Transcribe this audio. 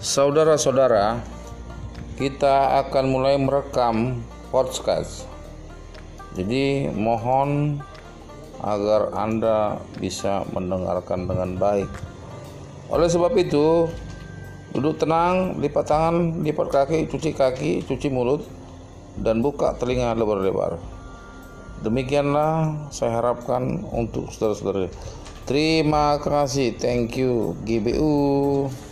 Saudara-saudara, kita akan mulai merekam podcast. Jadi mohon agar Anda bisa mendengarkan dengan baik. Oleh sebab itu, duduk tenang, lipat tangan, lipat kaki, cuci kaki, cuci mulut, dan buka telinga lebar-lebar. Demikianlah saya harapkan untuk saudara-saudara. Terima kasih, thank you, GBU.